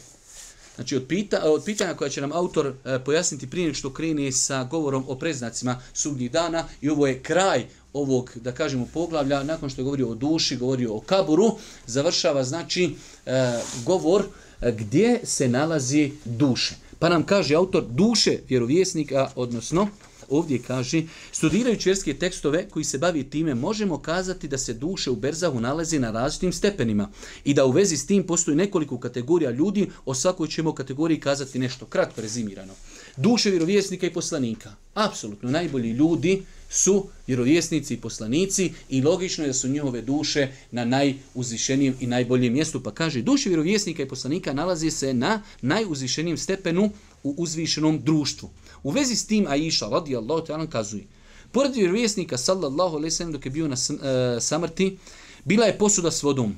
Znači, od, pita, od pitanja koja će nam autor e, pojasniti prije što krene sa govorom o preznacima sudnjih dana i ovo je kraj ovog, da kažemo, poglavlja, nakon što je govorio o duši, govorio o kaburu, završava, znači, e, govor gdje se nalazi duše. Pa nam kaže autor duše vjerovjesnika, odnosno ovdje kaže, studirajući vjerske tekstove koji se bavi time, možemo kazati da se duše u Berzahu nalazi na različitim stepenima i da u vezi s tim postoji nekoliko kategorija ljudi, o svakoj ćemo kategoriji kazati nešto kratko rezimirano. Duše vjerovjesnika i poslanika, apsolutno najbolji ljudi su vjerovjesnici i poslanici i logično je da su njihove duše na najuzvišenijem i najboljem mjestu. Pa kaže, duše vjerovjesnika i poslanika nalazi se na najuzvišenijem stepenu u uzvišenom društvu. U vezi s tim Aisha radijallahu ta'ala kazuje, pored vjerovjesnika sallallahu alaihi dok je bio na e, samrti, bila je posuda s vodom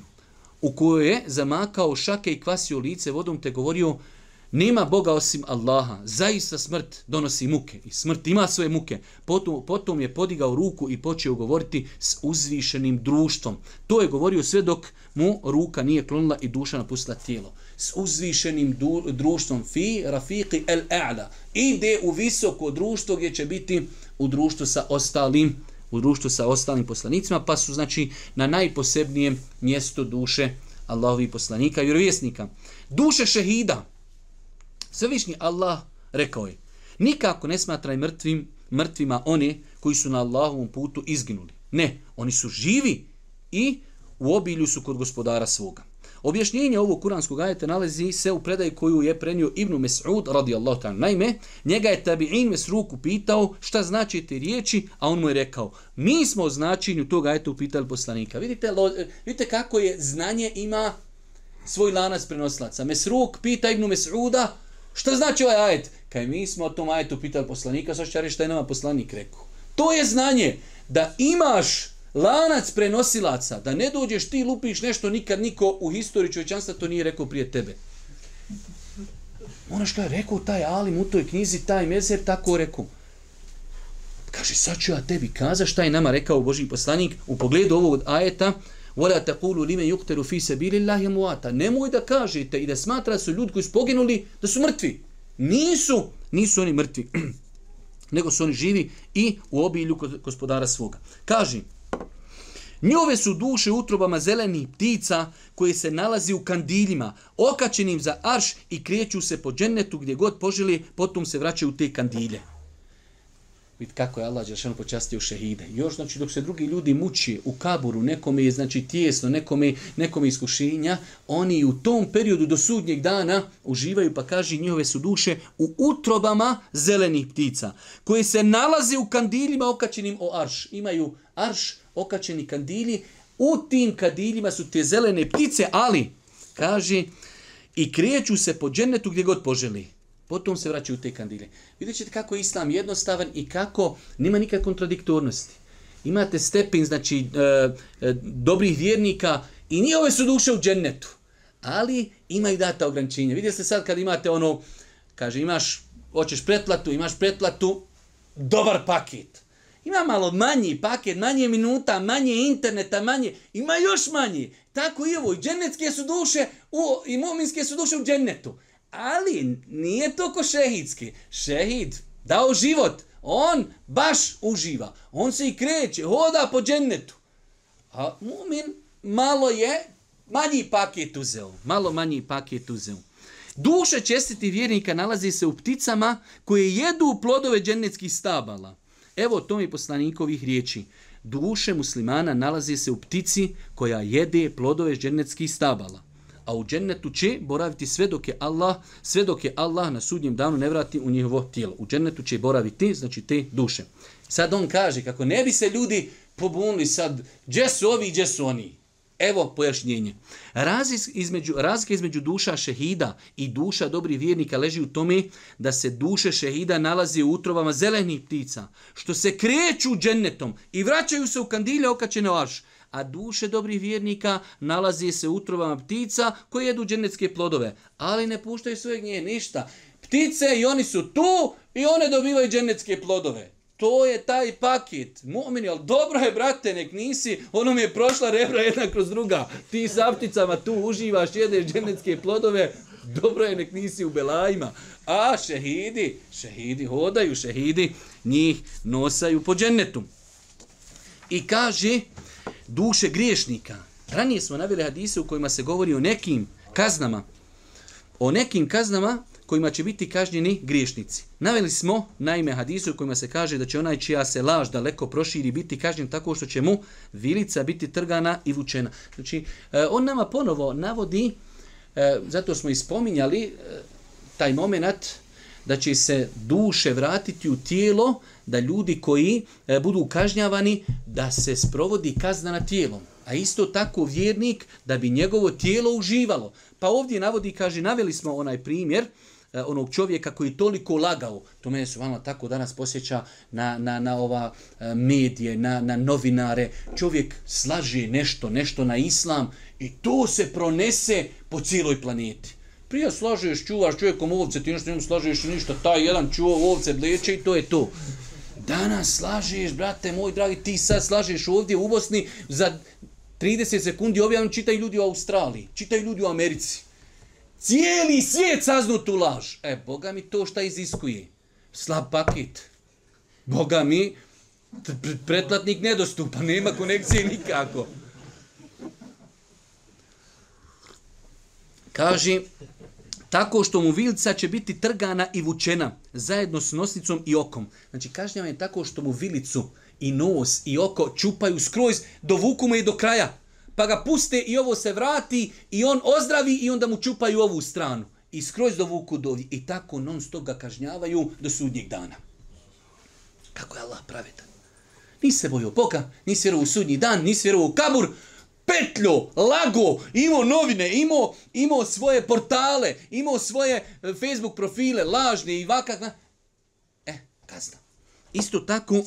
u kojoj je zamakao šake i kvasio lice vodom te govorio nema Boga osim Allaha. Zaista smrt donosi muke. I smrt ima svoje muke. Potom, potom je podigao ruku i počeo govoriti s uzvišenim društvom. To je govorio sve dok mu ruka nije klonila i duša napustila tijelo. S uzvišenim društvom. Fi rafiqi el a'la. Ide u visoko društvo gdje će biti u društvu sa ostalim u društvu sa ostalim poslanicima, pa su znači na najposebnijem mjestu duše Allahovi poslanika i vjerovjesnika. Duše šehida, Svevišnji Allah rekao je, nikako ne smatraj mrtvim, mrtvima one koji su na Allahovom putu izginuli. Ne, oni su živi i u obilju su kod gospodara svoga. Objašnjenje ovog kuranskog ajeta nalazi se u predaji koju je prenio Ibnu Mes'ud radijallahu ta'ala. Naime, njega je Tabi'in Mes'ruku pitao šta znači te riječi, a on mu je rekao mi smo o značenju tog ajeta upitali poslanika. Vidite, vidite kako je znanje ima svoj lanac prenoslaca. Mes'ruk pita Ibnu Mes'uda Šta znači ovaj ajet? Kaj mi smo o tom ajetu pitali poslanika, sad će reći šta je nama poslanik rekao. To je znanje da imaš lanac prenosilaca, da ne dođeš ti lupiš nešto nikad niko u historiji čovječanstva to nije rekao prije tebe. što je rekao taj alim u toj knjizi, taj mezer, tako rekao. Kaže, sad ću ja tebi kaza šta je nama rekao Boži poslanik u pogledu ovog ajeta, ولا lime لمن يقتل في سبيل الله Nemoj da kažete i da smatra su ljudi koji su poginuli da su mrtvi. Nisu, nisu oni mrtvi. Nego su oni živi i u obilju gospodara svoga. Kaži, Njove su duše utrobama zelenih ptica koje se nalazi u kandiljima, okačenim za arš i kreću se po džennetu gdje god poželi, potom se vraćaju u te kandilje. Vidite kako je Allah Đelšanu počastio šehide. Još znači dok se drugi ljudi muči u kaburu, nekome je znači tijesno, nekome, je iskušenja, oni u tom periodu do sudnjeg dana uživaju pa kaže njihove su duše u utrobama zelenih ptica koje se nalaze u kandiljima okačenim o arš. Imaju arš, okačeni kandilji, u tim kandiljima su te zelene ptice, ali kaži, i kreću se po džennetu gdje god poželi. Potom se vraćaju u te kandile. Vidjet ćete kako je islam jednostavan i kako nema nikakve kontradiktornosti. Imate stepin, znači, e, e, dobrih vjernika i ove su duše u džennetu. Ali ima i data ograničenja. Vidjeli ste sad kad imate ono, kaže, imaš, hoćeš pretplatu, imaš pretplatu, dobar paket. Ima malo manji paket, manje minuta, manje interneta, manje, ima još manji. Tako i ovo, i džennetske su duše, u, i mominske su duše u džennetu. Ali nije to ko šehidski. Šehid dao život. On baš uživa. On se i kreće, hoda po džennetu. A mumin malo je manji paket uzeo. Malo manji paket uzeo. Duše čestiti vjernika nalazi se u pticama koje jedu plodove džennetskih stabala. Evo to mi poslanikovih riječi. Duše muslimana nalazi se u ptici koja jede plodove džennetskih stabala a u džennetu će boraviti sve dok je Allah, sve dok je Allah na sudnjem danu ne vrati u njihovo tijelo. U džennetu će boraviti, znači te duše. Sad on kaže, kako ne bi se ljudi pobunili sad, gdje su ovi, gdje su oni? Evo pojašnjenje. Razlika između, između duša šehida i duša dobrih vjernika leži u tome da se duše šehida nalazi u utrovama zelenih ptica, što se kreću džennetom i vraćaju se u kandilje okačene arš a duše dobrih vjernika nalazi se u utrovama ptica koje jedu dženecke plodove, ali ne puštaju svoje gnje, ništa. Ptice i oni su tu i one dobivaju dženecke plodove. To je taj paket. Mu'min, ali dobro je, brate, nek nisi. Ono mi je prošla rebra jedna kroz druga. Ti sa pticama tu uživaš, jedeš dženecke plodove. Dobro je, nek nisi u belajima. A šehidi, šehidi hodaju, šehidi njih nosaju po džennetu. I kaže, duše griješnika. Ranije smo naveli hadise u kojima se govori o nekim kaznama. O nekim kaznama kojima će biti kažnjeni griješnici. Naveli smo, naime, hadisu u kojima se kaže da će onaj čija se laž daleko proširi biti kažnjen tako što će mu vilica biti trgana i vučena. Znači, e, on nama ponovo navodi, e, zato smo i spominjali e, taj moment da će se duše vratiti u tijelo, da ljudi koji e, budu kažnjavani, da se sprovodi kazna na tijelom. A isto tako vjernik da bi njegovo tijelo uživalo. Pa ovdje navodi, kaže, naveli smo onaj primjer, e, onog čovjeka koji je toliko lagao. To mene su vama tako danas posjeća na, na, na ova e, medije, na, na, novinare. Čovjek slaži nešto, nešto na islam i to se pronese po cijeloj planeti. Prije slažeš, čuvaš čovjekom ovce, ti ništa njemu slažeš ništa, taj jedan čuva ovce, bleče i to je to. Danas slažeš, brate moj dragi, ti sad slažeš ovdje u Bosni za 30 sekundi objavno čitaju ljudi u Australiji, čitaju ljudi u Americi. Cijeli svijet saznu tu laž. E, Boga mi to šta iziskuje. Slab paket. Boga mi, pretplatnik nedostupan, nema konekcije nikako. Kaži... Tako što mu vilica će biti trgana i vučena, zajedno s nosnicom i okom. Znači, kažnjavan je tako što mu vilicu i nos i oko čupaju skroz, dovuku mu je do kraja. Pa ga puste i ovo se vrati i on ozdravi i onda mu čupaju ovu stranu. I skroz dovuku do I tako non stop ga kažnjavaju do sudnjeg dana. Kako je Allah pravedan. Nisi se bojio Boga, nisi vjerovao u sudnji dan, nisi vjerovao u kabur, lago, imao novine, imao, svoje portale, imao svoje e, Facebook profile, lažni i vakak. E, kazna. Isto tako,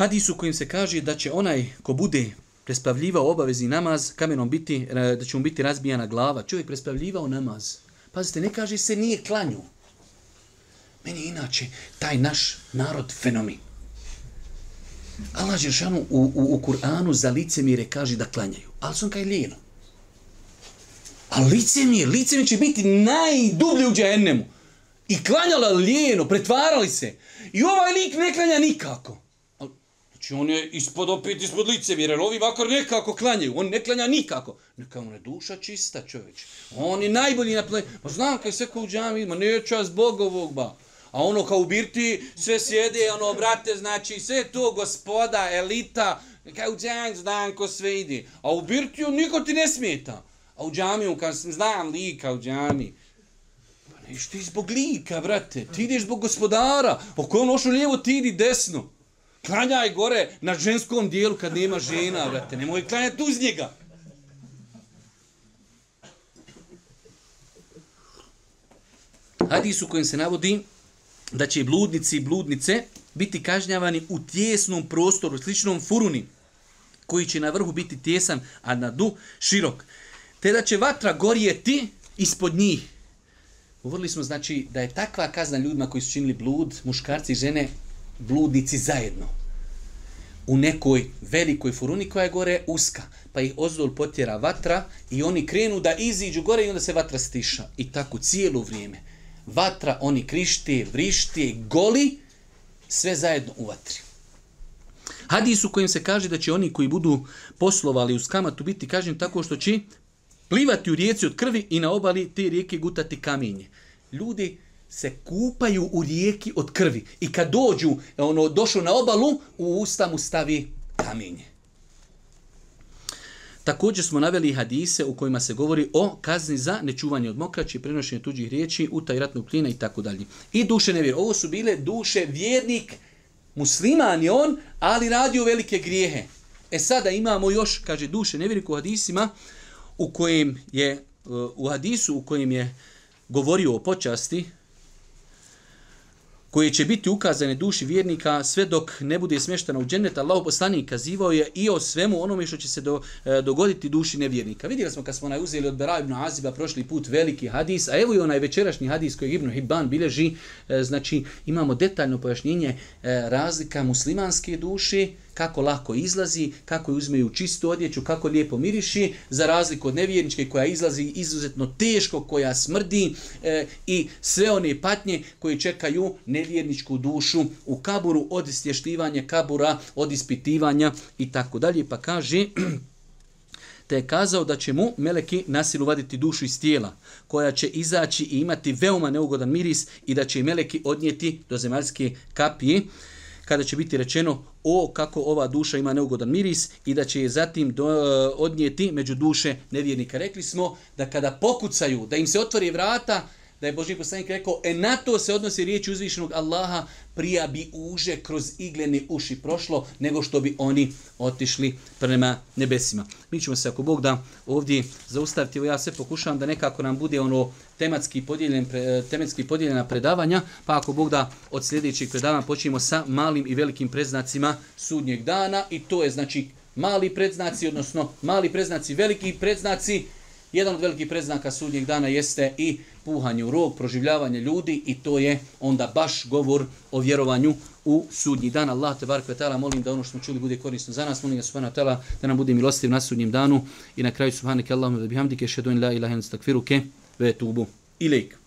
hadisu kojim se kaže da će onaj ko bude prespavljivao obavezni namaz, kamenom biti, e, da će mu biti razbijana glava. Čovjek prespavljivao namaz. Pazite, ne kaže se nije klanju. Meni je inače taj naš narod fenomen. Allah Žešanu u, u, u Kur'anu za licemire kaže da klanjaju. Ali sam kaj lijeno. A licemir, licemir će biti najdublje u džehennemu. I klanjala lijeno, pretvarali se. I ovaj lik ne klanja nikako. Znači on je ispod opet ispod lice jer ovi makar nekako klanjaju, on ne klanja nikako. Neka mu je duša čista čovječe. On je najbolji na planetu. Ma znam kaj sve ko u džami, ima, neću ja zbog ovog ba. A ono kao u birti, sve sjede, ono, brate, znači, sve to gospoda, elita, kao u džanj znam ko sve ide. A u birtiju niko ti ne smeta. A u džamiju, kad znam lika u džani. pa neš ti zbog lika, brate, ti ideš zbog gospodara, Oko on ošu lijevo, ti idi desno. Klanjaj gore na ženskom dijelu kad nema žena, brate, nemoj klanjati uz njega. Hadis u kojem se navodi da će bludnici i bludnice biti kažnjavani u tjesnom prostoru, sličnom furuni, koji će na vrhu biti tjesan, a na du širok. Te da će vatra gorjeti ispod njih. Govorili smo znači da je takva kazna ljudima koji su činili blud, muškarci i žene, bludnici zajedno. U nekoj velikoj furuni koja je gore uska, pa ih ozdol potjera vatra i oni krenu da iziđu gore i onda se vatra stiša. I tako cijelo vrijeme vatra, oni krišti, vrišti, goli, sve zajedno u vatri. Hadis u kojem se kaže da će oni koji budu poslovali uz kamatu biti kažnjeni tako što će plivati u rijeci od krvi i na obali te rijeke gutati kamenje. Ljudi se kupaju u rijeki od krvi i kad dođu, ono, došao na obalu, u usta mu stavi kamenje. Također smo naveli hadise u kojima se govori o kazni za nečuvanje od mokraće, prenošenje tuđih riječi, utaj ratnog klina i tako dalje. I duše nevjer. Ovo su bile duše vjernik, musliman je on, ali radio velike grijehe. E sada imamo još, kaže, duše nevjeru u hadisima u kojem je, e, u hadisu u kojem je govorio o počasti, koje će biti ukazane duši vjernika sve dok ne bude smještena u džennet. Allah poslanik kazivao je i o svemu onome što će se e, dogoditi duši nevjernika. Vidjeli smo kad smo onaj uzeli od Bera ibn Aziba prošli put veliki hadis, a evo i onaj večerašnji hadis koji Ibn Hibban bilježi. E, znači imamo detaljno pojašnjenje e, razlika muslimanske duše kako lako izlazi, kako je uzmeju čistu odjeću, kako lijepo miriši, za razliku od nevjerničke koja izlazi izuzetno teško, koja smrdi e, i sve one patnje koje čekaju nevjerničku dušu u kaburu od stještivanja kabura, od ispitivanja i tako dalje. Pa kaže te je kazao da će mu meleki nasilu vaditi dušu iz tijela, koja će izaći i imati veoma neugodan miris i da će meleki odnijeti do zemaljske kapije kada će biti rečeno o kako ova duša ima neugodan miris i da će je zatim e, odnijeti među duše nevjernika. Rekli smo da kada pokucaju, da im se otvori vrata, da je Boži poslanik rekao, e na to se odnosi riječ uzvišenog Allaha, prija bi uže kroz iglene uši prošlo, nego što bi oni otišli prema nebesima. Mi ćemo se, ako Bog da, ovdje zaustaviti, ja sve pokušavam da nekako nam bude ono tematski, podijeljen, e, tematski podijeljena predavanja, pa ako Bog da, od sljedećeg predavanja počinjemo sa malim i velikim preznacima sudnjeg dana i to je znači mali predznaci, odnosno mali predznaci, veliki predznaci, jedan od velikih preznaka sudnjeg dana jeste i puhanje u rog, proživljavanje ljudi i to je onda baš govor o vjerovanju u sudnji dan. Allah te barek tala, molim da ono što smo čuli bude korisno za nas. Molim ga subhanahu tala da nam bude milostiv na sudnjem danu i na kraju ke Allahumma da bihamdike šedun la ilaha ilaha ve tubu ilaik.